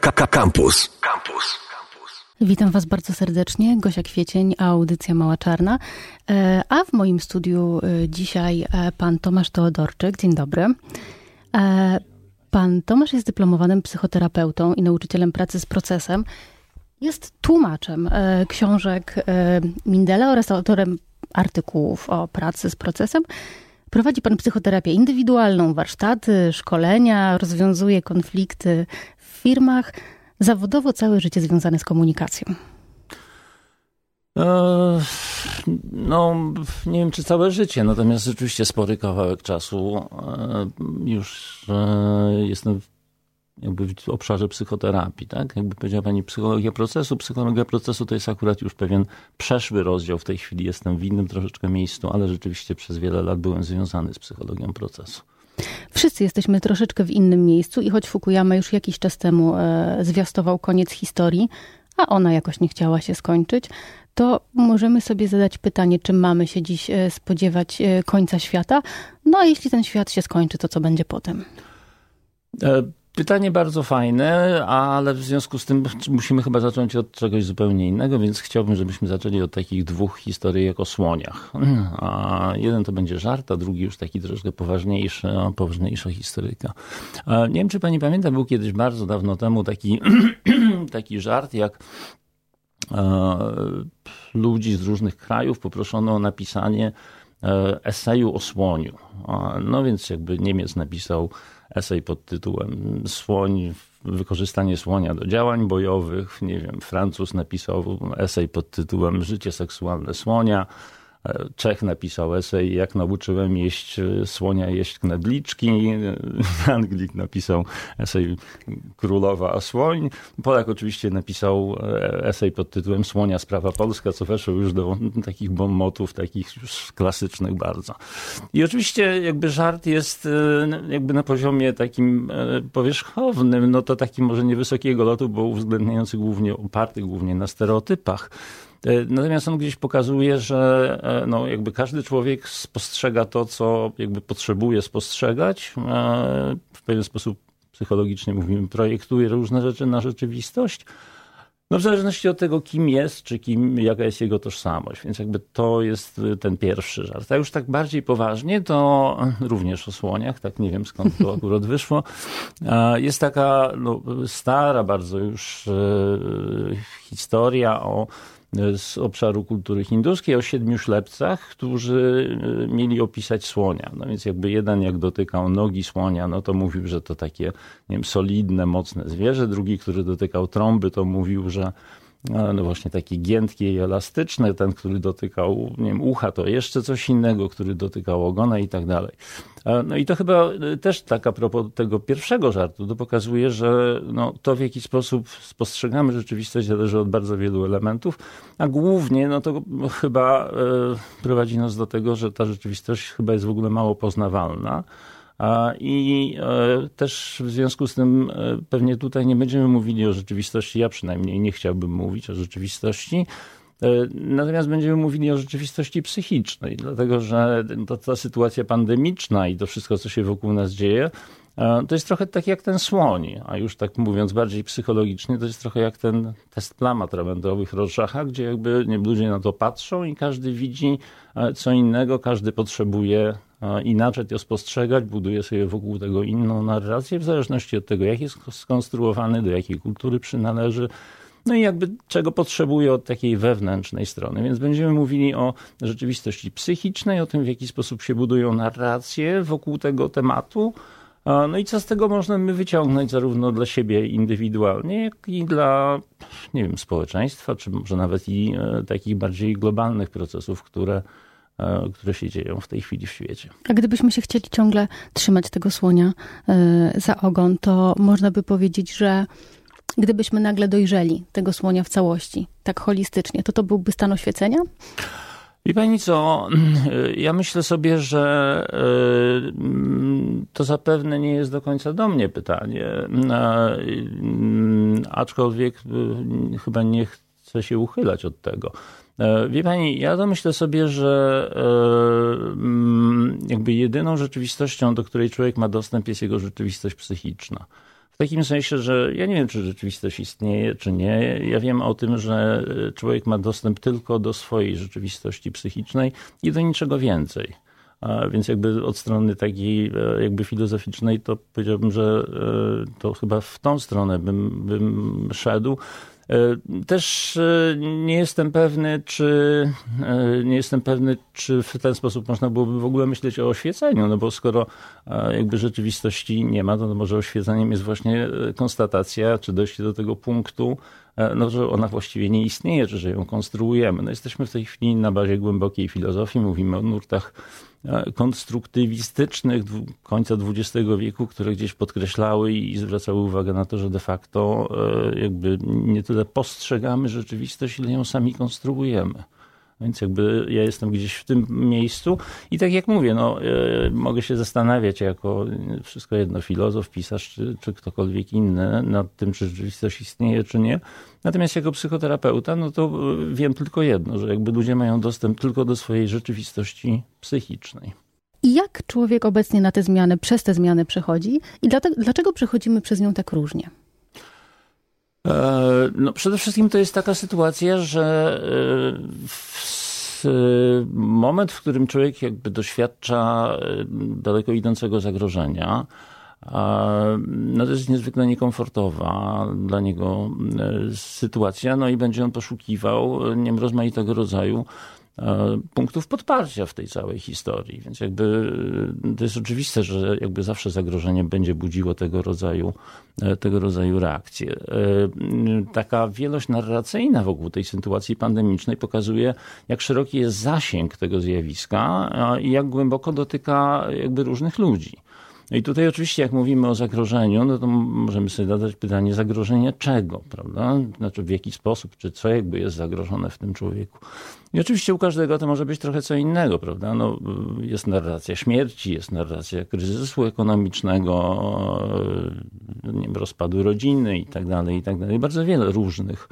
Campus. Campus. Witam Was bardzo serdecznie. Gosia Kwiecień, audycja Mała Czarna. E, a w moim studiu e, dzisiaj e, pan Tomasz Teodorczyk. Dzień dobry. Pan Tomasz jest dyplomowanym psychoterapeutą i nauczycielem pracy z procesem. Jest tłumaczem książek Mindela oraz autorem artykułów o pracy z procesem. Prowadzi pan psychoterapię indywidualną, warsztaty, szkolenia, rozwiązuje konflikty firmach zawodowo całe życie związane z komunikacją? E, no, nie wiem czy całe życie, natomiast rzeczywiście spory kawałek czasu. E, już e, jestem jakby w obszarze psychoterapii, tak? Jakby powiedziała pani psychologia procesu. Psychologia procesu to jest akurat już pewien przeszły rozdział. W tej chwili jestem w innym troszeczkę miejscu, ale rzeczywiście przez wiele lat byłem związany z psychologią procesu. Wszyscy jesteśmy troszeczkę w innym miejscu i choć Fukuyama już jakiś czas temu e, zwiastował koniec historii, a ona jakoś nie chciała się skończyć, to możemy sobie zadać pytanie, czy mamy się dziś e, spodziewać e, końca świata? No a jeśli ten świat się skończy, to co będzie potem? Pytanie bardzo fajne, ale w związku z tym musimy chyba zacząć od czegoś zupełnie innego, więc chciałbym, żebyśmy zaczęli od takich dwóch historii o słoniach. A jeden to będzie żart, a drugi już taki troszkę poważniejszy, poważniejsza historyka. Nie wiem, czy pani pamięta, był kiedyś bardzo dawno temu taki, taki żart, jak ludzi z różnych krajów poproszono o napisanie e, eseju o słoniu. No więc jakby Niemiec napisał esej pod tytułem Słoń, wykorzystanie słonia do działań bojowych. Nie wiem, Francuz napisał esej pod tytułem Życie seksualne słonia. Czech napisał esej, jak nauczyłem jeść e, słonia jeść knedliczki. Anglik napisał esej Królowa a słoń. Polak oczywiście napisał e, esej pod tytułem Słonia sprawa polska, co weszło już do takich bombotów, takich już klasycznych bardzo. I oczywiście jakby żart jest e, jakby na poziomie takim powierzchownym, no to takim może niewysokiego lotu, bo uwzględniający głównie, oparty głównie na stereotypach. E, natomiast on gdzieś pokazuje, że e, no, jakby każdy człowiek spostrzega to, co jakby potrzebuje spostrzegać. E, w pewien sposób psychologicznie mówimy, projektuje różne rzeczy na rzeczywistość. No w zależności od tego, kim jest, czy kim, jaka jest jego tożsamość. Więc jakby to jest ten pierwszy żart. A już tak bardziej poważnie, to również o słoniach, tak nie wiem skąd to akurat wyszło. Jest taka no, stara bardzo już historia o z obszaru kultury hinduskiej o siedmiu ślepcach, którzy e, mieli opisać słonia. No więc jakby jeden jak dotykał nogi słonia, no to mówił, że to takie nie wiem, solidne, mocne zwierzę. Drugi, który dotykał trąby, to mówił, że no właśnie takie giętkie i elastyczne, ten, który dotykał nie wiem, ucha, to jeszcze coś innego, który dotykał ogona i tak dalej. No i to chyba y, też tak a propos tego pierwszego żartu, to pokazuje, że no, to w jaki sposób spostrzegamy rzeczywistość zależy od bardzo wielu elementów, a głównie no to chyba y, prowadzi nas do tego, że ta rzeczywistość chyba jest w ogóle mało poznawalna. I e, też w związku z tym e, pewnie tutaj nie będziemy mówili o rzeczywistości, ja przynajmniej nie chciałbym mówić o rzeczywistości. E, natomiast będziemy mówili o rzeczywistości psychicznej, dlatego że ta, ta sytuacja pandemiczna i to wszystko, co się wokół nas dzieje, to jest trochę tak jak ten słoń, a już tak mówiąc bardziej psychologicznie, to jest trochę jak ten test plam atramentowych Rorschacha, gdzie jakby ludzie na to patrzą i każdy widzi co innego, każdy potrzebuje inaczej to spostrzegać, buduje sobie wokół tego inną narrację, w zależności od tego, jak jest skonstruowany, do jakiej kultury przynależy. No i jakby czego potrzebuje od takiej wewnętrznej strony. Więc będziemy mówili o rzeczywistości psychicznej, o tym, w jaki sposób się budują narracje wokół tego tematu. No i co z tego można my wyciągnąć zarówno dla siebie indywidualnie, jak i dla, nie wiem, społeczeństwa, czy może nawet i e, takich bardziej globalnych procesów, które które się dzieją w tej chwili w świecie. A gdybyśmy się chcieli ciągle trzymać tego słonia e, za ogon, to można by powiedzieć, że gdybyśmy nagle dojrzeli tego słonia w całości, tak holistycznie, to to byłby stan oświecenia? I pani co, ja myślę sobie, że e, to zapewne nie jest do końca do mnie pytanie, aczkolwiek chyba nie chcę się uchylać od tego. E, wie pani, ja to myślę sobie, że e, mm, jakby jedyną rzeczywistością, do której człowiek ma dostęp, jest jego rzeczywistość psychiczna. W takim sensie, że ja nie wiem, czy rzeczywistość istnieje, czy nie. Ja wiem o tym, że człowiek ma dostęp tylko do swojej rzeczywistości psychicznej i do niczego więcej. Więc jakby od strony takiej e, jakby filozoficznej, to powiedziałbym, że e, to chyba w tą stronę bym, bym szedł. E, też nie jestem pewny, czy nie jestem pewny, czy w ten sposób można byłoby w ogóle myśleć o oświeceniu, no bo skoro jakby rzeczywistości nie ma, to może oświeceniem jest właśnie konstatacja, czy dojście do tego punktu, no, że ona właściwie nie istnieje, czy że ją konstruujemy. No, jesteśmy w tej chwili na bazie głębokiej filozofii, mówimy o nurtach E, konstruktywistycznych końca XX wieku, które gdzieś podkreślały i zwracały uwagę na to, że de facto e, jakby nie tyle postrzegamy rzeczywistość, ile ją sami konstruujemy. Więc jakby ja jestem gdzieś w tym miejscu i tak jak mówię, no, e, mogę się zastanawiać jako wszystko jedno, filozof, pisarz czy, czy ktokolwiek inny nad tym, czy rzeczywistość istnieje, czy nie. Natomiast jako psychoterapeuta, no to e, wiem tylko jedno, że jakby ludzie mają dostęp tylko do swojej rzeczywistości psychicznej. I jak człowiek obecnie na te zmiany, przez te zmiany przechodzi i dlatego, dlaczego przechodzimy przez nią tak różnie? E, no, przede wszystkim to jest taka sytuacja, że e, moment, w którym człowiek jakby doświadcza e, daleko idącego zagrożenia, no to jest niezwykle niekomfortowa dla niego sytuacja, no i będzie on poszukiwał nie rozmaitego rodzaju E, punktów podparcia w tej całej historii. Więc jakby e, to jest oczywiste, że jakby zawsze zagrożenie będzie budziło tego rodzaju, e, tego rodzaju reakcje. Taka wielość narracyjna wokół tej sytuacji pandemicznej pokazuje, jak szeroki jest zasięg tego zjawiska i jak głęboko dotyka jakby różnych ludzi. No i tutaj oczywiście, jak mówimy o zagrożeniu, no to możemy sobie zadać pytanie, zagrożenie czego, prawda? Znaczy w jaki sposób, czy co jakby jest zagrożone w tym człowieku. I oczywiście u każdego to może być trochę co innego, prawda? No, jest narracja śmierci, jest narracja kryzysu ekonomicznego, nie wiem, rozpadu rodziny i tak dalej, i tak dalej. Bardzo wiele różnych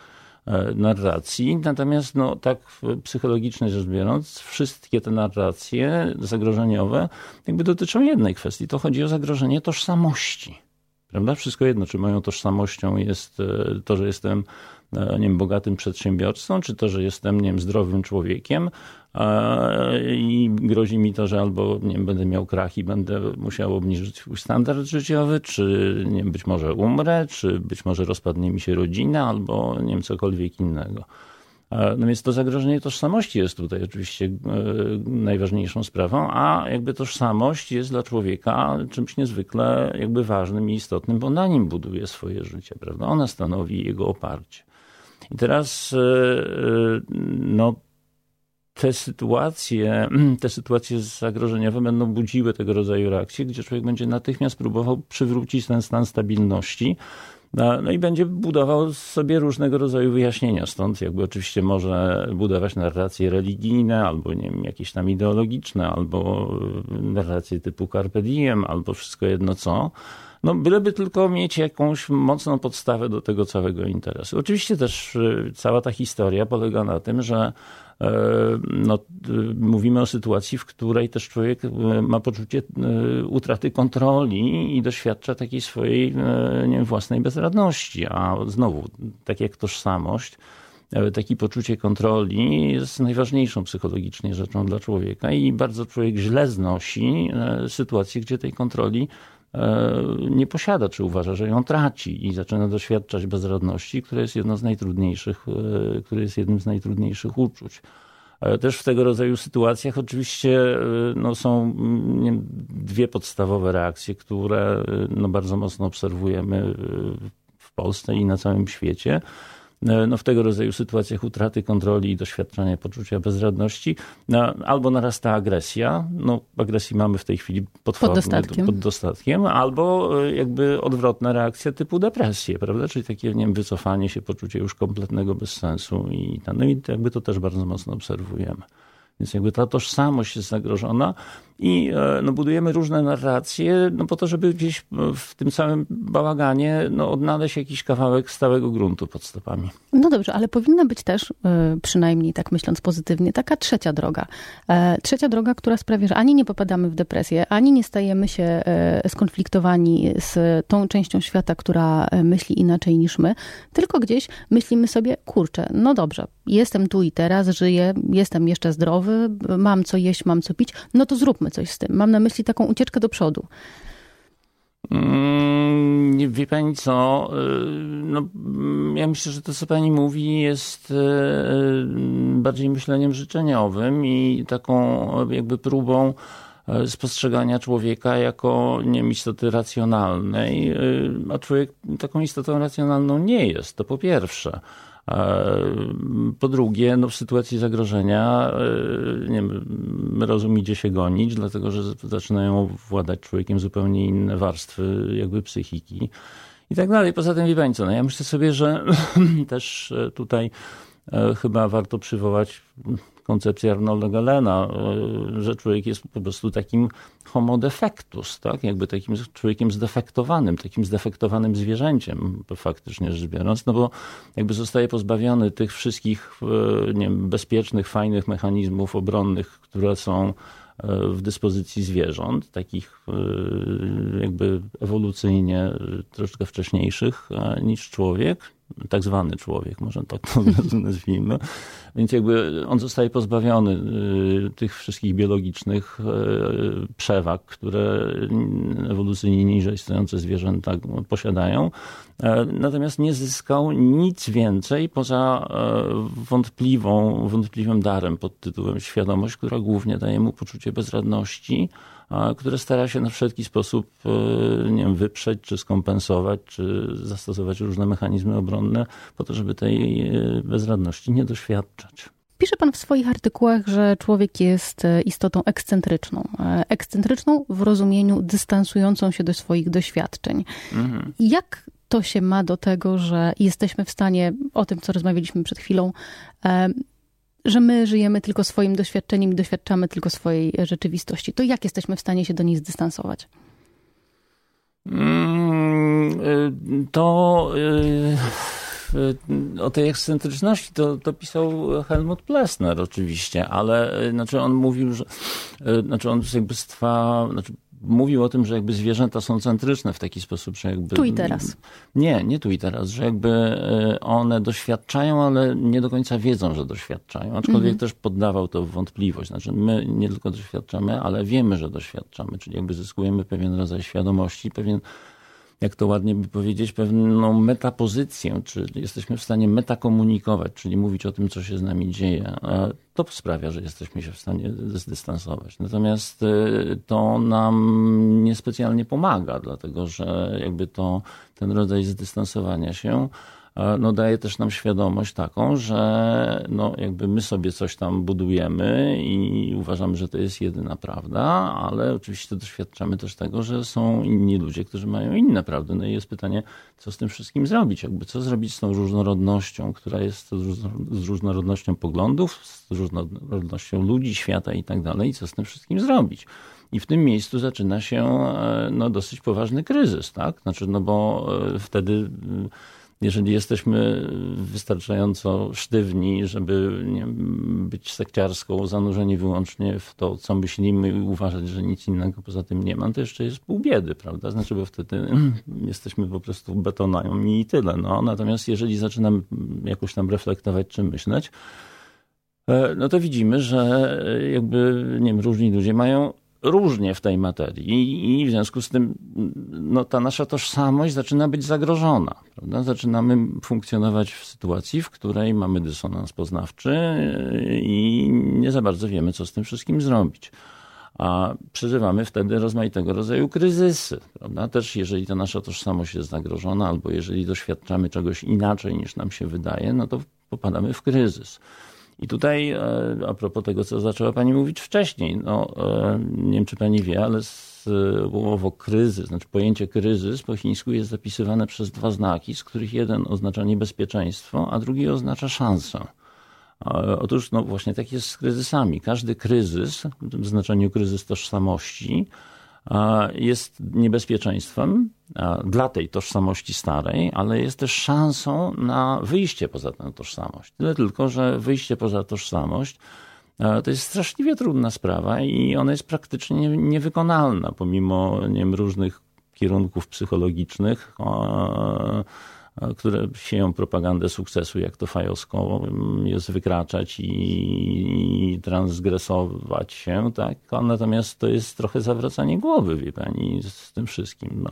narracji. Natomiast no, tak psychologicznie rzecz biorąc, wszystkie te narracje zagrożeniowe jakby dotyczą jednej kwestii. To chodzi o zagrożenie tożsamości. Prawda? Wszystko jedno, czy moją tożsamością jest e, to, że jestem e, nie wiem, bogatym przedsiębiorcą, czy to, że jestem nie wiem, zdrowym człowiekiem, i grozi mi to, że albo nie wiem, będę miał krach i będę musiał obniżyć swój standard życiowy, czy nie wiem, być może umrę, czy być może rozpadnie mi się rodzina, albo nie wiem, cokolwiek innego. No więc to zagrożenie tożsamości jest tutaj oczywiście e, najważniejszą sprawą, a jakby tożsamość jest dla człowieka czymś niezwykle jakby ważnym i istotnym, bo na nim buduje swoje życie, prawda? Ona stanowi jego oparcie. I teraz e, e, no, te sytuacje, te sytuacje zagrożeniowe będą budziły tego rodzaju reakcje, gdzie człowiek będzie natychmiast próbował przywrócić ten stan stabilności. No, no i będzie budował sobie różnego rodzaju wyjaśnienia. Stąd jakby oczywiście może budować narracje religijne, albo nie wiem, jakieś tam ideologiczne, albo narracje typu carpe diem, albo wszystko jedno co. No, byleby tylko mieć jakąś mocną podstawę do tego całego interesu. Oczywiście też y, cała ta historia polega na tym, że E, no, mówimy o sytuacji, w której też człowiek e, ma poczucie e, utraty kontroli i doświadcza takiej swojej nie wiem, własnej bezradności. A znowu, tak jak tożsamość, takie poczucie kontroli jest najważniejszą psychologicznie rzeczą dla człowieka i bardzo człowiek źle znosi sytuację, gdzie tej kontroli nie posiada, czy uważa, że ją traci i zaczyna doświadczać bezradności, które jest z najtrudniejszych, które jest jednym z najtrudniejszych uczuć. Ale też w tego rodzaju sytuacjach oczywiście no, są dwie podstawowe reakcje, które no, bardzo mocno obserwujemy w Polsce i na całym świecie. E, no, w tego rodzaju sytuacjach utraty kontroli i doświadczania poczucia bezradności, no, albo narasta agresja, no agresji mamy w tej chwili pod, pod, dostatkiem. pod dostatkiem, albo e, jakby odwrotna reakcja typu depresję, prawda, czyli takie, nie wiem, wycofanie się, poczucie już kompletnego bezsensu i, no i jakby to też bardzo mocno obserwujemy. Więc jakby ta tożsamość jest zagrożona. I e, no, budujemy różne narracje, no, po to, żeby gdzieś w tym całym bałaganie no, odnaleźć jakiś kawałek stałego gruntu pod stopami. No dobrze, ale powinna być też, e, przynajmniej tak myśląc pozytywnie, taka trzecia droga. E, trzecia droga, która sprawia, że ani nie popadamy w depresję, ani nie stajemy się skonfliktowani z tą częścią świata, która myśli inaczej niż my, tylko gdzieś myślimy sobie, kurczę, no dobrze, jestem tu i teraz, żyję, jestem jeszcze zdrowy, mam co jeść, mam co pić, no to zróbmy coś z tym. Mam na myśli taką ucieczkę do przodu. Mm, wie pani co? Y, no, mm, ja myślę, że to, co pani mówi, jest y, bardziej myśleniem życzeniowym i taką jakby próbą y, spostrzegania człowieka jako nie istoty racjonalnej, a człowiek taką istotą racjonalną nie jest, to po pierwsze. Po drugie, no w sytuacji zagrożenia e, nie wiem, rozum idzie się gonić, dlatego że zaczynają władać człowiekiem zupełnie inne warstwy jakby psychiki i tak dalej. Poza tym, wie no ja myślę sobie, że też e, tutaj e, chyba warto przywołać koncepcję Arnolda Galena, e, że człowiek jest po prostu takim homo defectus, tak? jakby takim człowiekiem zdefektowanym, takim zdefektowanym zwierzęciem, faktycznie rzecz biorąc, no bo jakby zostaje pozbawiony tych wszystkich e, nie wiem, bezpiecznych, fajnych mechanizmów obronnych, które są e, w dyspozycji zwierząt, takich jakby ewolucyjnie troszkę wcześniejszych niż człowiek, tak zwany człowiek, może tak to nazwijmy. Więc jakby on zostaje pozbawiony y, tych wszystkich biologicznych y, przewag, które ewolucyjnie niżej stojące zwierzęta posiadają. E, natomiast nie zyskał nic więcej poza e, wątpliwą, wątpliwym darem pod tytułem świadomość, która głównie daje mu poczucie bezradności, które stara się na wszelki sposób e, nie wiem, wyprzeć, czy skompensować, czy zastosować różne mechanizmy obronne po to, żeby tej e, bezradności nie doświadczać. Pisze pan w swoich artykułach, że człowiek jest e, istotą ekscentryczną. Ekscentryczną w rozumieniu dystansującą się do swoich doświadczeń. Mhm. Jak to się ma do tego, że jesteśmy w stanie, o tym co rozmawialiśmy przed chwilą, że my żyjemy tylko swoim doświadczeniem i doświadczamy tylko swojej rzeczywistości. To jak jesteśmy w stanie się do niej zdystansować? Mm, y, to y, o tej ekscentryczności to, to pisał Helmut Plessner oczywiście, ale y, znaczy on mówił, że znaczy on jakby stwa, znaczy mówił o tym, że jakby zwierzęta są centryczne w taki sposób, że jakby... Tu i teraz. Nie, nie tu i teraz, że jakby e, one doświadczają, ale nie do końca wiedzą, że doświadczają. Aczkolwiek mhm. też poddawał to w wątpliwość. Znaczy my nie tylko doświadczamy, ale wiemy, że doświadczamy, czyli jakby zyskujemy pewien rodzaj świadomości, pewien jak to ładnie by powiedzieć, pewną metapozycję, czy jesteśmy w stanie metakomunikować, czyli mówić o tym, co się z nami dzieje. To sprawia, że jesteśmy się w stanie zdystansować. Natomiast y, to nam niespecjalnie pomaga, dlatego że jakby to ten rodzaj zdystansowania się no daje też nam świadomość taką, że no jakby my sobie coś tam budujemy i uważamy, że to jest jedyna prawda, ale oczywiście doświadczamy też tego, że są inni ludzie, którzy mają inne prawdy. No i jest pytanie, co z tym wszystkim zrobić? Jakby co zrobić z tą różnorodnością, która jest z różnorodnością poglądów, z różnorodnością ludzi, świata i tak dalej, co z tym wszystkim zrobić? I w tym miejscu zaczyna się e, no, dosyć poważny kryzys, tak? Znaczy, no bo e, wtedy jeżeli jesteśmy wystarczająco sztywni, żeby być sekciarską, zanurzeni wyłącznie w to, co myślimy i uważać, że nic innego poza tym nie ma, to jeszcze jest pół biedy, prawda? Znaczy, bo wtedy jesteśmy po prostu betonami i tyle. No. Natomiast jeżeli zaczynamy jakoś tam reflektować czy myśleć, e, no to widzimy, że jakby nie wiem, różni ludzie mają różnie w tej materii i w związku z tym no, ta nasza tożsamość zaczyna być zagrożona. Prawda? Zaczynamy funkcjonować w sytuacji, w której mamy dysonans poznawczy i nie za bardzo wiemy, co z tym wszystkim zrobić. A przeżywamy wtedy rozmaitego rodzaju kryzysy. Prawda? Też jeżeli ta nasza tożsamość jest zagrożona, albo jeżeli doświadczamy czegoś inaczej niż nam się wydaje, no to popadamy w kryzys. I tutaj e, a propos tego, co zaczęła Pani mówić wcześniej, no, e, nie wiem, czy Pani wie, ale słowo kryzys, znaczy pojęcie kryzys po chińsku jest zapisywane przez dwa znaki, z których jeden oznacza niebezpieczeństwo, a drugi oznacza szansę. Otóż no właśnie tak jest z kryzysami. Każdy kryzys, w znaczeniu kryzys tożsamości, jest niebezpieczeństwem dla tej tożsamości starej, ale jest też szansą na wyjście poza tę tożsamość. Tyle tylko, że wyjście poza tożsamość to jest straszliwie trudna sprawa i ona jest praktycznie niewykonalna, pomimo nie wiem, różnych kierunków psychologicznych które sieją propagandę sukcesu, jak to fajowsko jest wykraczać i, transgresować się, tak? Natomiast to jest trochę zawracanie głowy, wie pani, z tym wszystkim. No.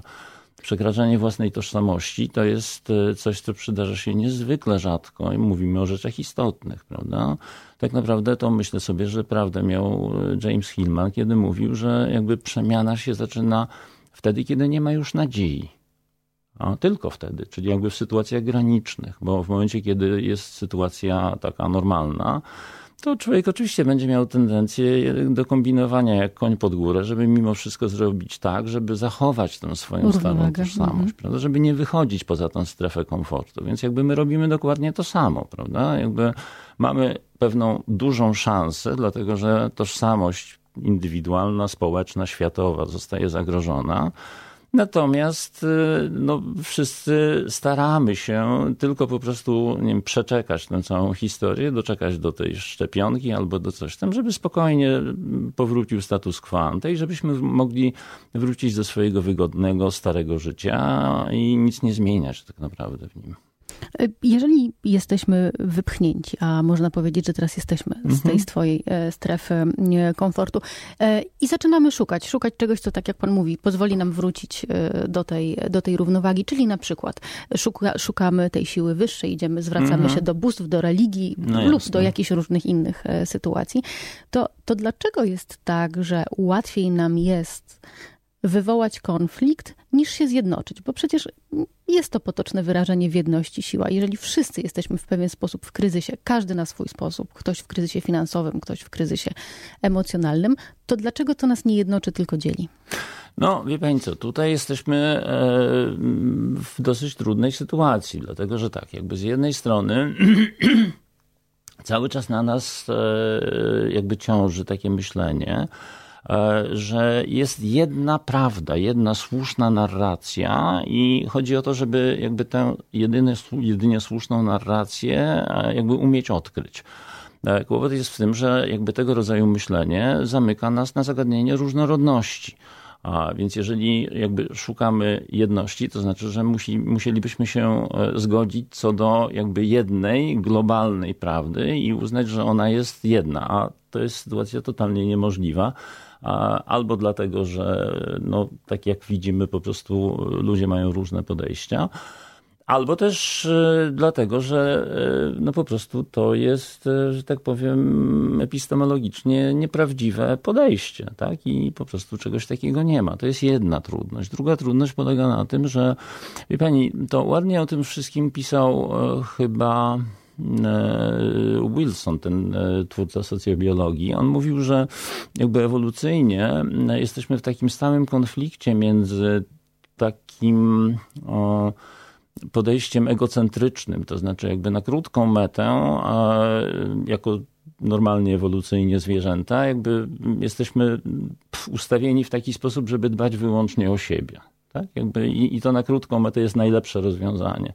Przekraczanie własnej tożsamości to jest e, coś, co przydarza się niezwykle rzadko i mówimy o rzeczach istotnych, prawda? Tak naprawdę to myślę sobie, że prawdę miał e, James Hillman, kiedy mówił, że jakby przemiana się zaczyna wtedy, kiedy nie ma już nadziei a tylko wtedy, czyli jakby w sytuacjach granicznych, bo w momencie, kiedy jest sytuacja taka normalna, to człowiek oczywiście będzie miał tendencję do kombinowania jak koń pod górę, żeby mimo wszystko zrobić tak, żeby zachować tę swoją starą tożsamość, mhm. prawda? żeby nie wychodzić poza tę strefę komfortu. Więc jakby my robimy dokładnie to samo, prawda? Jakby mamy pewną dużą szansę, dlatego że tożsamość indywidualna, społeczna, światowa zostaje zagrożona Natomiast y, no, wszyscy staramy się tylko po prostu nie wiem, przeczekać tę całą historię, doczekać do tej szczepionki albo do coś tam, żeby spokojnie powrócił status quo ante i żebyśmy mogli wrócić do swojego wygodnego, starego życia i nic nie zmieniać tak naprawdę w nim. Jeżeli jesteśmy wypchnięci, a można powiedzieć, że teraz jesteśmy z tej mhm. swojej e, strefy komfortu e, i zaczynamy szukać, szukać czegoś, co tak jak pan mówi, pozwoli nam wrócić e, do tej, do tej równowagi, czyli na przykład szuka, szukamy tej siły wyższej, idziemy, zwracamy mhm. się do bóstw, do religii no lub do jakichś różnych innych sytuacji, to, to dlaczego jest tak, że łatwiej nam jest wywołać konflikt, niż się zjednoczyć, bo przecież jest to potoczne wyrażenie w jedności siła. Jeżeli wszyscy jesteśmy w pewien sposób w kryzysie, każdy na swój sposób, ktoś w kryzysie finansowym, ktoś w kryzysie emocjonalnym, to dlaczego to nas nie jednoczy, tylko dzieli? No, wie pani co, tutaj jesteśmy e, w dosyć trudnej sytuacji, dlatego że tak, jakby z jednej strony cały czas na nas e, jakby ciąży takie myślenie, że jest jedna prawda, jedna słuszna narracja i chodzi o to, żeby jakby tę jedynie słuszną narrację e, jakby umieć odkryć. E, kłopot jest w tym, że jakby tego rodzaju myślenie zamyka nas na zagadnienie różnorodności. A więc jeżeli jakby szukamy jedności, to znaczy, że musi, musielibyśmy się zgodzić co do jakby jednej globalnej prawdy i uznać, że ona jest jedna, a to jest sytuacja totalnie niemożliwa albo dlatego, że no, tak jak widzimy, po prostu ludzie mają różne podejścia. Albo też e, dlatego, że e, no po prostu to jest, e, że tak powiem, epistemologicznie nieprawdziwe podejście, tak? I po prostu czegoś takiego nie ma. To jest jedna trudność. Druga trudność polega na tym, że, wie pani, to ładnie o tym wszystkim pisał chyba Wilson, ten e, twórca socjobiologii, on mówił, że jakby ewolucyjnie e, jesteśmy w takim stałym konflikcie między takim podejściem egocentrycznym, to znaczy jakby na krótką metę, jako normalnie ewolucyjnie zwierzęta, jakby jesteśmy ustawieni w taki sposób, żeby dbać wyłącznie o siebie. Tak? Jakby i, I to na krótką metę jest najlepsze rozwiązanie.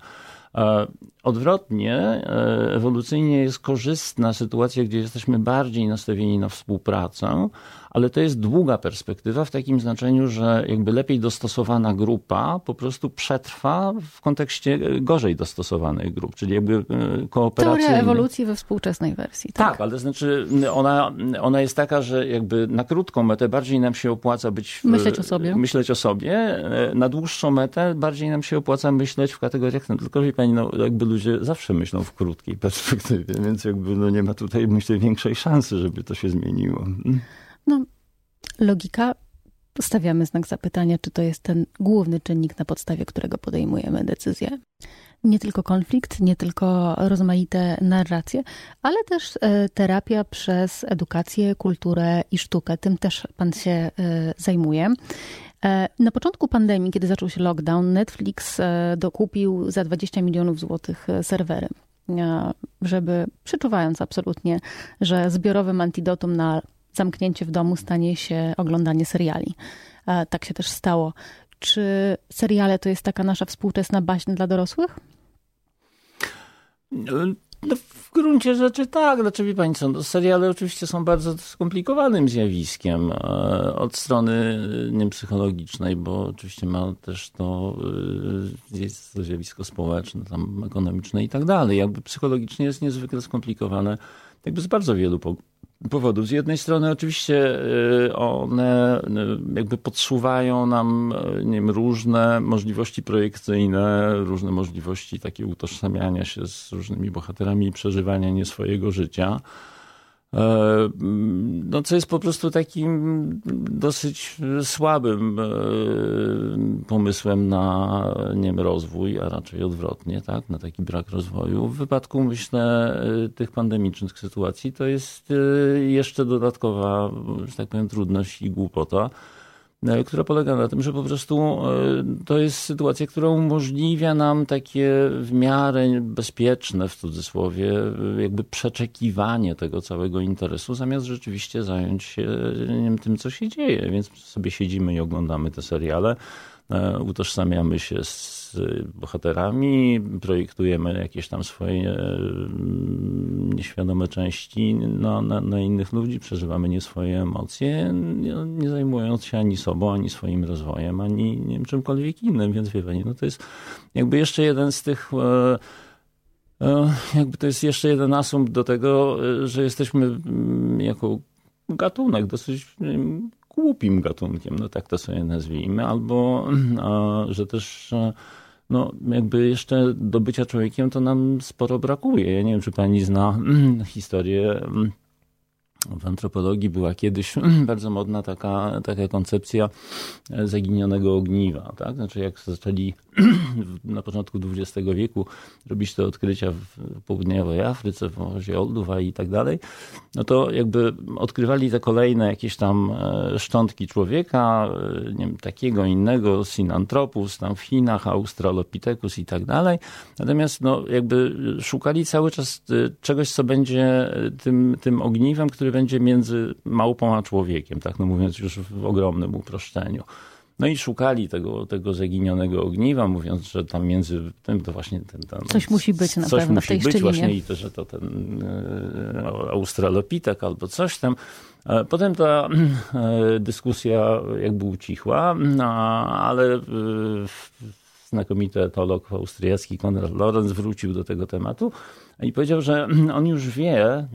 Odwrotnie, e, ewolucyjnie jest korzystna sytuacja, gdzie jesteśmy bardziej nastawieni na współpracę, ale to jest długa perspektywa w takim znaczeniu, że jakby lepiej dostosowana grupa po prostu przetrwa w kontekście gorzej dostosowanych grup, czyli jakby e, kooperacyjnie. Teoria ewolucji we współczesnej wersji. Tak, tak ale znaczy ona, ona jest taka, że jakby na krótką metę bardziej nam się opłaca być... W, myśleć o sobie. Myśleć o sobie. E, na dłuższą metę bardziej nam się opłaca myśleć w kategoriach, no, tylko wie pani, no jakby ludzie zawsze myślą w krótkiej perspektywie, więc jakby no nie ma tutaj myślę większej szansy, żeby to się zmieniło. Mm. No, logika, stawiamy znak zapytania, czy to jest ten główny czynnik, na podstawie którego podejmujemy decyzję. Nie tylko konflikt, nie tylko rozmaite narracje, ale też e, terapia przez edukację, kulturę i sztukę. Tym też pan się e, zajmuje. E, na początku pandemii, kiedy zaczął się lockdown, Netflix dokupił za 20 milionów złotych serwery żeby przyczuwając absolutnie, że zbiorowym antidotum na zamknięcie w domu stanie się oglądanie seriali. Tak się też stało. Czy seriale to jest taka nasza współczesna baśń dla dorosłych? No, w gruncie rzeczy tak. Znaczy, wie pani co, no, seriale oczywiście są bardzo skomplikowanym zjawiskiem e, od strony nie wiem, psychologicznej, bo oczywiście ma też to, e, jest to zjawisko społeczne, tam ekonomiczne i tak dalej. Jakby psychologicznie jest niezwykle skomplikowane jakby z bardzo wielu powodów. Z jednej strony oczywiście y, one y, jakby podsuwają nam y, nie wiem, różne możliwości projekcyjne, różne możliwości takie utożsamiania się z różnymi bohaterami i przeżywania nie swojego życia. E, no, co jest po prostu takim dosyć słabym e, pomysłem na nie wiem, rozwój, a raczej odwrotnie, tak, na taki brak rozwoju. W wypadku, myślę, e, tych pandemicznych sytuacji to jest jeszcze dodatkowa, że tak powiem, trudność i głupota która polega na tym, że po prostu e, to jest sytuacja, która umożliwia nam takie w miarę bezpieczne, w cudzysłowie, e, jakby przeczekiwanie tego całego interesu, zamiast rzeczywiście zająć się wiem, tym, co się dzieje. Więc sobie siedzimy i oglądamy te seriale, utożsamiamy się z bohaterami, projektujemy jakieś tam swoje mm, nieświadome części na, na, na innych ludzi, przeżywamy nie swoje emocje, nie, zajmując się ani sobą, ani swoim rozwojem, ani nie wiem, czymkolwiek innym, więc wie pani, no to jest jakby jeszcze jeden z tych e, e, jakby to jest jeszcze jeden asumpt do tego, e, że jesteśmy mm, jako gatunek dosyć głupim gatunkiem, no tak to sobie nazwijmy, albo że też no jakby jeszcze do bycia człowiekiem to nam sporo brakuje. Ja nie wiem, czy pani zna historię mm, w antropologii była kiedyś bardzo modna taka, taka koncepcja zaginionego ogniwa. Tak? Znaczy jak zaczęli na początku XX wieku robić te odkrycia w południowej Afryce, w Morzu Olduwa i tak dalej, no to jakby odkrywali te kolejne jakieś tam e, szczątki człowieka, e, nie wiem, takiego innego, Sinanthropus, tam w Chinach, Australopithecus i tak dalej. Natomiast no, jakby szukali cały czas e, czegoś, co będzie tym, tym ogniwem, który będzie między małpą a człowiekiem, tak no mówiąc już w ogromnym uproszczeniu. No i szukali tego, tego zaginionego ogniwa, mówiąc, że tam między tym to właśnie ten... ten coś musi być na coś pewno musi w tej być właśnie i to, że to ten e, australopitek albo coś tam. E, potem ta e, dyskusja jakby ucichła, no, ale znakomity etolog austriacki Konrad Lorenz wrócił do tego tematu i powiedział, że on już wie,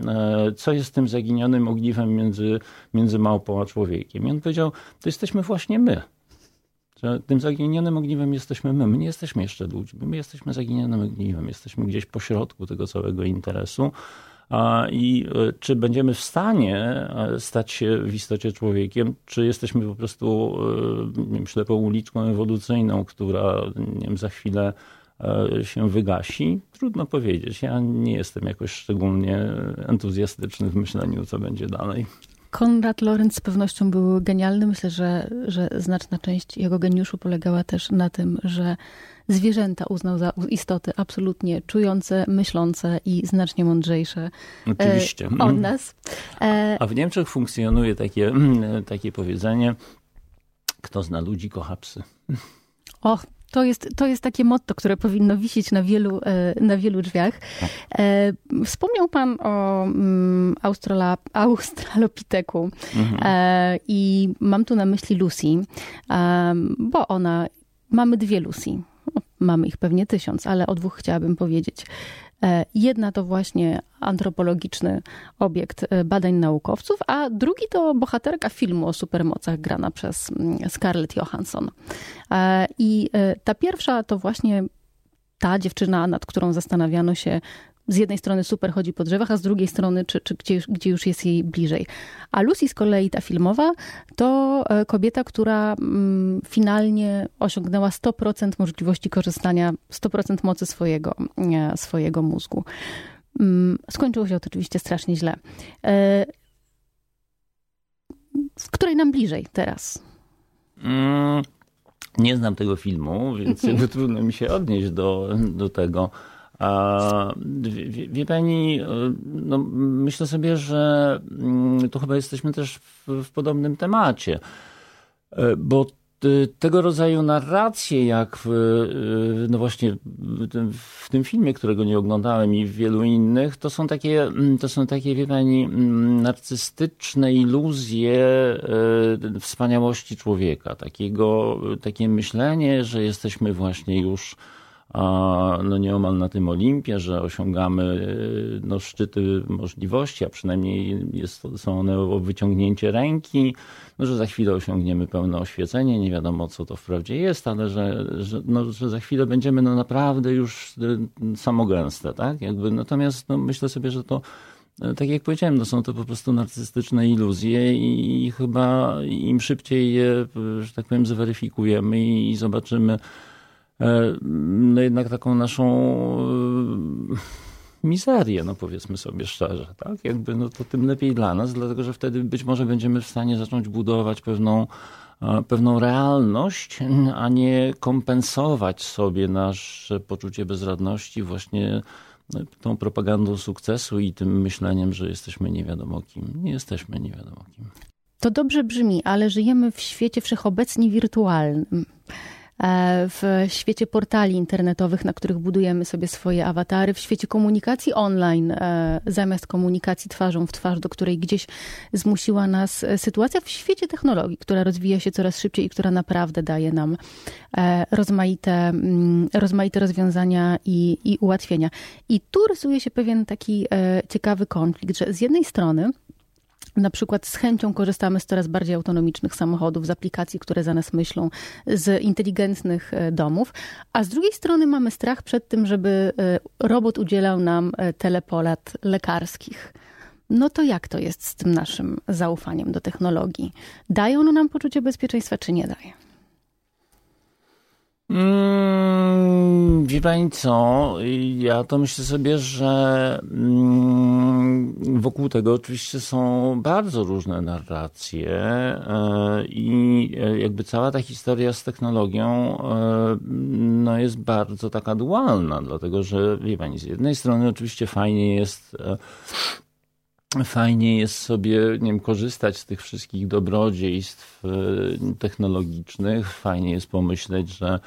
co jest tym zaginionym ogniwem między, między małpą a człowiekiem. I on powiedział, to jesteśmy właśnie my. Że tym zaginionym ogniwem jesteśmy my. My nie jesteśmy jeszcze ludźmi. My jesteśmy zaginionym ogniwem. Jesteśmy gdzieś po środku tego całego interesu. I e, czy będziemy w stanie e, stać się w istocie człowiekiem, czy jesteśmy po prostu e, wiem, ślepą uliczką ewolucyjną, która wiem, za chwilę się wygasi? Trudno powiedzieć. Ja nie jestem jakoś szczególnie entuzjastyczny w myśleniu, co będzie dalej. Konrad Lorenz z pewnością był genialny. Myślę, że, że znaczna część jego geniuszu polegała też na tym, że zwierzęta uznał za istoty absolutnie czujące, myślące i znacznie mądrzejsze Oczywiście. E, od nas. E, A w Niemczech funkcjonuje takie, takie powiedzenie, kto zna ludzi, kocha psy. Och, to jest, to jest takie motto, które powinno wisieć na wielu, e, na wielu drzwiach. E, wspomniał Pan o mm, Australa, Australopiteku mhm. E, i mam tu na myśli Lucy, bo ona, mamy dwie Lucy. Mamy ich pewnie tysiąc, ale o dwóch chciałabym powiedzieć. E, jedna to właśnie antropologiczny obiekt e, badań naukowców, a drugi to bohaterka filmu o supermocach grana przez mm, Scarlett Johansson. E, I ta pierwsza to właśnie ta dziewczyna, nad którą zastanawiano się, z jednej strony super chodzi po drzewach, a z drugiej strony, czy, czy gdzie, gdzie już jest jej bliżej. A Lucy z kolei, ta filmowa, to e, kobieta, która mm, finalnie osiągnęła 100% możliwości korzystania, 100% mocy swojego, swojego mózgu. Mm, skończyło się to oczywiście strasznie źle. E, w której nam bliżej teraz? Mm, nie znam tego filmu, więc trudno mi się odnieść do, do tego. Wie, wie, pani, no, myślę sobie, że mm, tu chyba jesteśmy też w, w podobnym temacie, bo tego rodzaju narracje, jak w, no właśnie w tym filmie, którego nie oglądałem i w wielu innych, to są takie, mm, to są takie, wie pani, mm, narcystyczne iluzje wspaniałości człowieka. Takiego, takie myślenie, że jesteśmy właśnie już no nieomal na tym Olimpie, że osiągamy e, no, szczyty możliwości, a przynajmniej jest, są one o wyciągnięcie ręki, no, że za chwilę osiągniemy pełne oświecenie, nie wiadomo co to wprawdzie jest, ale że, że, no, że za chwilę będziemy no, naprawdę już e, samogęste, tak? Jakby, natomiast no, myślę sobie, że to e, tak jak powiedziałem, no są to po prostu narcystyczne iluzje i chyba im szybciej je, że tak powiem, zweryfikujemy i zobaczymy, no jednak taką naszą e, mizerię, no powiedzmy sobie szczerze, tak? Jakby no to tym lepiej dla nas, dlatego że wtedy być może będziemy w stanie zacząć budować pewną, e, pewną realność, a nie kompensować sobie nasze poczucie bezradności właśnie tą propagandą sukcesu i tym myśleniem, że jesteśmy nie wiadomo kim. Nie jesteśmy nie wiadomo kim. To dobrze brzmi, ale żyjemy w świecie wszechobecnie wirtualnym. E, w świecie portali internetowych, na których budujemy sobie swoje awatary, w świecie komunikacji online, e, zamiast komunikacji twarzą w twarz, do której gdzieś zmusiła nas e, sytuacja, w świecie technologii, która rozwija się coraz szybciej i która naprawdę daje nam rozmaite, mm, rozmaite rozwiązania i, i ułatwienia. I tu rysuje się pewien taki ciekawy konflikt, że z jednej strony na przykład z chęcią korzystamy z coraz bardziej autonomicznych samochodów, z aplikacji, które za nas myślą, z inteligentnych e, domów, a z drugiej strony mamy strach przed tym, żeby e, robot udzielał nam e, telepolat lekarskich. No to jak to jest z tym naszym zaufaniem do technologii? Daje ono nam poczucie bezpieczeństwa, czy nie daje? Mm, wie pani co? Ja to myślę sobie, że mm, wokół tego oczywiście są bardzo różne narracje e, i e, jakby cała ta historia z technologią e, no jest bardzo taka dualna, dlatego że wie pani, z jednej strony oczywiście fajnie jest fajnie jest sobie nie wiem, korzystać z tych wszystkich dobrodziejstw technologicznych. Fajnie jest pomyśleć, że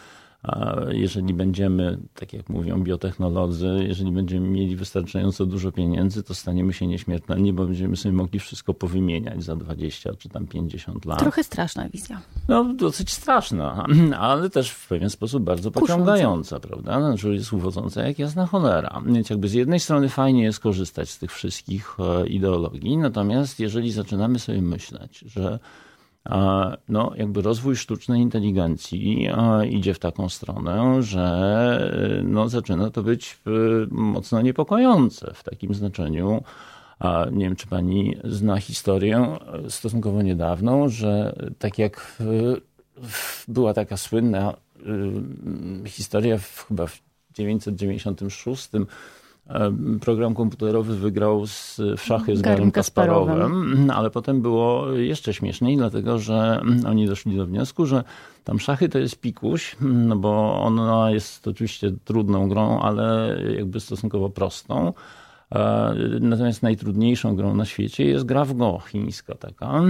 jeżeli będziemy, tak jak mówią biotechnolodzy, jeżeli będziemy mieli wystarczająco dużo pieniędzy, to staniemy się nieśmiertelni, bo będziemy sobie mogli wszystko powymieniać za 20 czy tam 50 lat. Trochę straszna wizja. No, dosyć straszna, ale też w pewien sposób bardzo pociągająca, prawda? Znaczy jest uwodząca jak jasna cholera. Więc jakby z jednej strony fajnie jest korzystać z tych wszystkich e, ideologii, natomiast jeżeli zaczynamy sobie myśleć, że no, jakby rozwój sztucznej inteligencji idzie w taką stronę, że no, zaczyna to być mocno niepokojące w takim znaczeniu. A nie wiem, czy pani zna historię stosunkowo niedawną, że tak jak była taka słynna historia w, chyba w 1996 program komputerowy wygrał z, w szachy z Garym Kasparowem, Kasparowem, ale potem było jeszcze śmieszniej, dlatego że oni doszli do wniosku, że tam szachy to jest pikuś, no bo ona jest oczywiście trudną grą, ale jakby stosunkowo prostą. Natomiast najtrudniejszą grą na świecie jest gra w Go, chińska taka.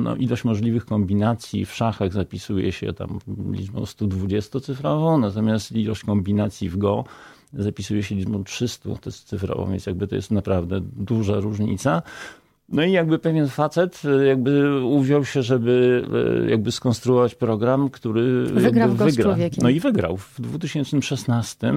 No, ilość możliwych kombinacji w szachach zapisuje się tam liczbą 120-cyfrową, natomiast ilość kombinacji w Go zapisuje się liczbą 300, to jest cyfrowo, więc jakby to jest naprawdę duża różnica. No i jakby pewien facet jakby uwziął się, żeby e, jakby skonstruować program, który wygra wygra. No i wygrał. W 2016 e,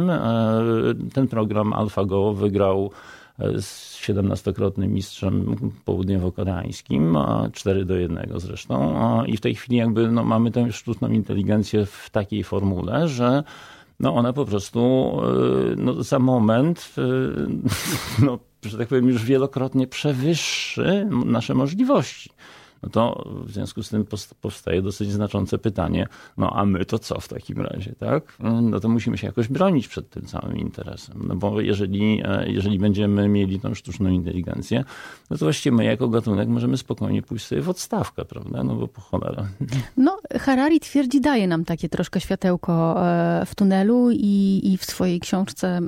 ten program AlphaGo wygrał e, z 17-krotnym mistrzem południowo-koreańskim, 4 do 1 zresztą. I w tej chwili jakby no, mamy tę sztuczną inteligencję w takiej formule, że no ona po prostu e, no, za moment, e, no, że tak powiem, już wielokrotnie przewyższy nasze możliwości. No to w związku z tym powstaje dosyć znaczące pytanie, no a my to co w takim razie, tak? No to musimy się jakoś bronić przed tym całym interesem, no bo jeżeli, e, jeżeli będziemy mieli tą sztuczną inteligencję, no to właściwie my jako gatunek możemy spokojnie pójść sobie w odstawkę, prawda? No bo po cholera. No Harari twierdzi, daje nam takie troszkę światełko e, w tunelu i, i w swojej książce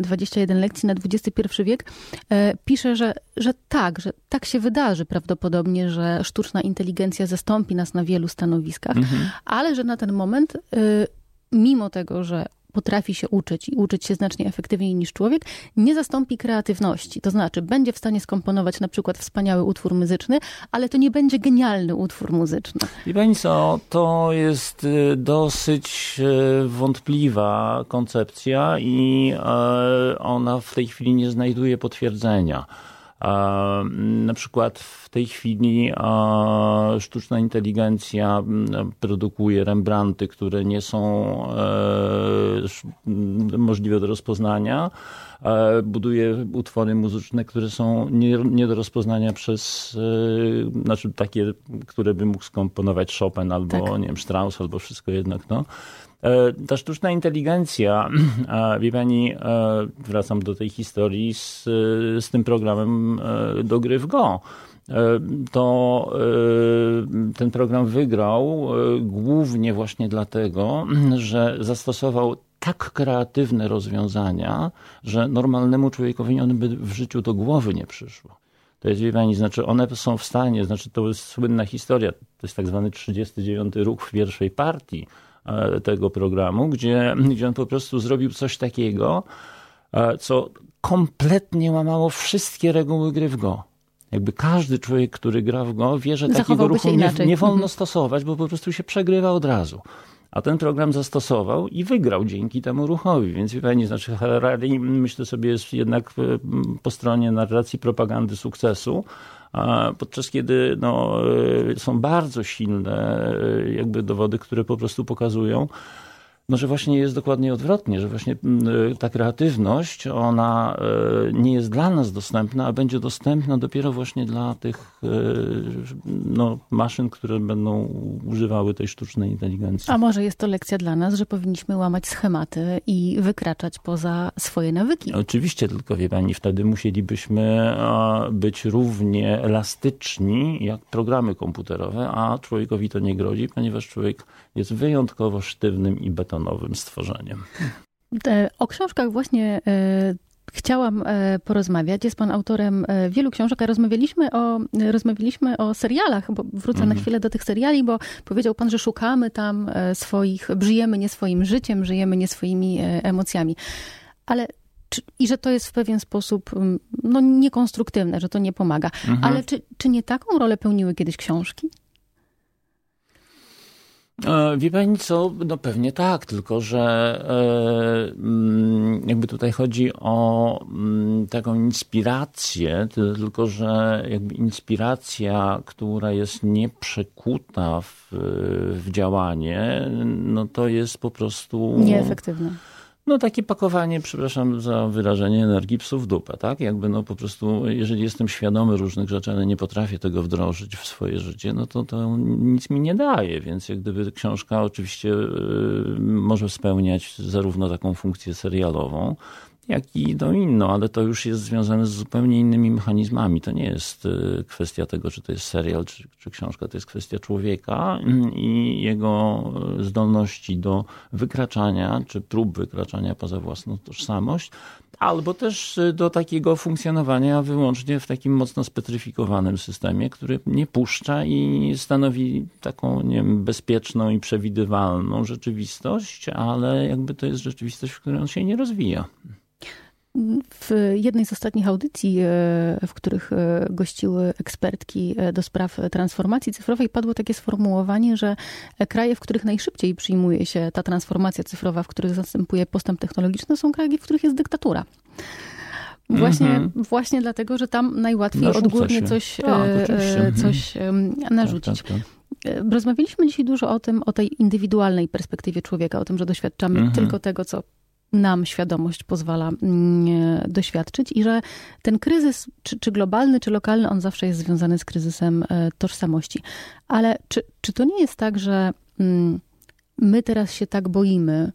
21 mm, lekcji na XXI wiek e, pisze, że, że tak, że tak się wydarzy prawdopodobnie, że sztuczna inteligencja zastąpi nas na wielu stanowiskach, mhm. ale że na ten moment, y, mimo tego, że potrafi się uczyć i uczyć się znacznie efektywniej niż człowiek, nie zastąpi kreatywności. To znaczy, będzie w stanie skomponować na przykład wspaniały utwór muzyczny, ale to nie będzie genialny utwór muzyczny. I pani co, to jest y, dosyć y, wątpliwa koncepcja i ona w tej chwili nie znajduje potwierdzenia. Na przykład w tej chwili sztuczna inteligencja produkuje Rembrandty, które nie są e, możliwe do rozpoznania. Buduje utwory muzyczne, które są nie, nie do rozpoznania przez, e, znaczy takie, które by mógł skomponować Chopin albo, tak. nie wiem, Strauss albo wszystko jednak, no. E, ta sztuczna inteligencja, wie pani, e, wracam do tej historii z, z tym programem e, do gry w Go to ten program wygrał głównie właśnie dlatego, że zastosował tak kreatywne rozwiązania, że normalnemu człowiekowi one by w życiu do głowy nie przyszło. To jest, wie pani, znaczy one są w stanie, znaczy to jest słynna historia, to jest tak zwany 39 ruch w pierwszej partii, tego programu, gdzie, gdzie on po prostu zrobił coś takiego, e, co kompletnie łamało wszystkie reguły gry w go. Jakby każdy człowiek, który gra w go, wie, że takiego ruchu nie, nie, wolno mhm. stosować, bo po prostu się przegrywa od razu. A ten program zastosował i wygrał dzięki temu ruchowi. Więc wie pani, znaczy Harari myślę sobie jest jednak e, po stronie narracji propagandy sukcesu, podczas kiedy no, e, są bardzo silne e, jakby dowody, które po prostu pokazują, no, że właśnie jest dokładnie odwrotnie, że właśnie mm, ta kreatywność, ona e, nie jest dla nas dostępna, a będzie dostępna dopiero właśnie dla tych e, no, maszyn, które będą używały tej sztucznej inteligencji. A może jest to lekcja dla nas, że powinniśmy łamać schematy i wykraczać poza swoje nawyki? Oczywiście, tylko wie pani, wtedy musielibyśmy być równie elastyczni jak programy komputerowe, a człowiekowi to nie grozi, ponieważ człowiek jest wyjątkowo sztywnym i betonowym stworzeniem. O książkach właśnie e, chciałam e, porozmawiać. Jest pan autorem e, wielu książek, a rozmawialiśmy o, rozmawialiśmy o serialach, bo wrócę mm. na mhm. chwilę do tych seriali, bo powiedział pan, że szukamy tam swoich, żyjemy nie swoim życiem, żyjemy nie swoimi emocjami. Ale czy, i że to jest w pewien sposób no, niekonstruktywne, że to nie pomaga. Mm -hmm. Ale czy, czy nie taką rolę pełniły kiedyś książki? E, wie pani co? No pewnie tak, tylko że e, mm, jakby tutaj chodzi o mm, taką inspirację, tylko że jakby inspiracja, która jest nieprzekuta w, w działanie, no to jest po prostu... Nieefektywna. No takie pakowanie, przepraszam za wyrażenie, energii psów w dupę, tak? Jakby no po prostu, jeżeli jestem świadomy różnych rzeczy, ale nie potrafię tego wdrożyć w swoje życie, no to to nic mi nie daje, więc jak gdyby książka oczywiście y, może spełniać zarówno taką funkcję serialową, jak i do inną, ale to już jest związane z zupełnie innymi mechanizmami. To nie jest y, kwestia tego, czy to jest serial, czy, czy książka, to jest kwestia człowieka i jego zdolności do wykraczania, czy prób wykraczania poza własną tożsamość, albo też y, do takiego funkcjonowania wyłącznie w takim mocno specyfikowanym systemie, który nie puszcza i stanowi taką nie wiem, bezpieczną i przewidywalną rzeczywistość, ale jakby to jest rzeczywistość, w której on się nie rozwija. W jednej z ostatnich audycji, e, w których e, gościły ekspertki e, do spraw transformacji cyfrowej, padło takie sformułowanie, że kraje, w których najszybciej przyjmuje się ta transformacja cyfrowa, w których zastępuje postęp technologiczny, są kraje, w których jest dyktatura. Właśnie, mm -hmm. właśnie dlatego, że tam najłatwiej Narzuca odgórnie się. coś, tak, coś narzucić. Tak, tak, tak. Rozmawialiśmy dzisiaj dużo o tym, o tej indywidualnej perspektywie człowieka, o tym, że doświadczamy mm -hmm. tylko tego, co nam świadomość pozwala mm, doświadczyć i że ten kryzys, czy, czy globalny, czy lokalny, on zawsze jest związany z kryzysem e, tożsamości. Ale czy, czy to nie jest tak, że mm, my teraz się tak boimy,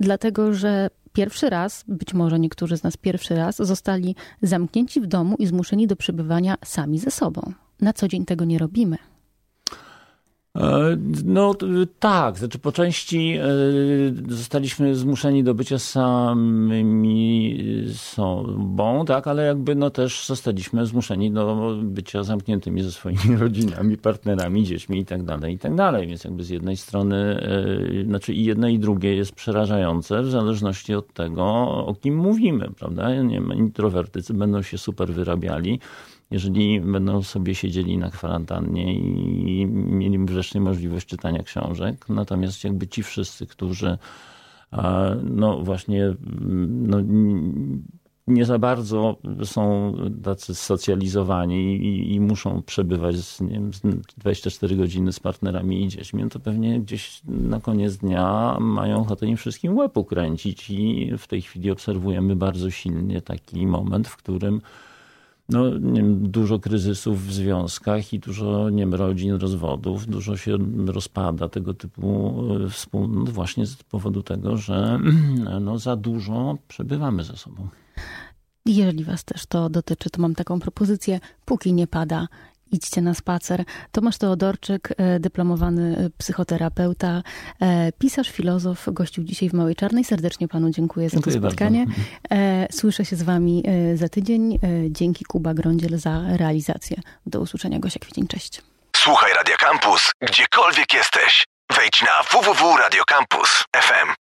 dlatego że pierwszy raz, być może niektórzy z nas pierwszy raz, zostali zamknięci w domu i zmuszeni do przebywania sami ze sobą. Na co dzień tego nie robimy. E, no tak, znaczy po części e, zostaliśmy zmuszeni do bycia samymi sobą, tak, ale jakby no też zostaliśmy zmuszeni do bycia zamkniętymi ze swoimi rodzinami, partnerami, dziećmi i tak dalej, i tak dalej. Więc jakby z jednej strony, e, znaczy i jedno i drugie jest przerażające w zależności od tego, o kim mówimy, prawda? Nie wiem, introwertycy będą się super wyrabiali, jeżeli będą sobie siedzieli na kwarantannie i mieli wreszcie możliwość czytania książek. Natomiast jakby ci wszyscy, którzy no właśnie no, nie za bardzo są tacy socjalizowani i, i muszą przebywać z, wiem, 24 godziny z partnerami i dziećmi, no to pewnie gdzieś na koniec dnia mają ochotę im wszystkim łeb ukręcić i w tej chwili obserwujemy bardzo silnie taki moment, w którym no, nie wiem, dużo kryzysów w związkach i dużo nie wiem, rodzin, rozwodów, dużo się rozpada tego typu e, wspólnot właśnie z powodu tego, że no, za dużo przebywamy ze sobą. Jeżeli Was też to dotyczy, to mam taką propozycję. Póki nie pada, idźcie na spacer. Tomasz Teodorczyk, e, dyplomowany e, psychoterapeuta, e, pisarz, filozof, gościł dzisiaj w Małej Czarnej. Serdecznie panu dziękuję, dziękuję za to spotkanie. Bardzo. Słyszę się z wami za tydzień. Dzięki Kuba Grądziel za realizację. Do usłyszenia. Gosia Kwiecień, cześć. Słuchaj Radio Campus, gdziekolwiek jesteś. Wejdź na www.radiocampus.fm.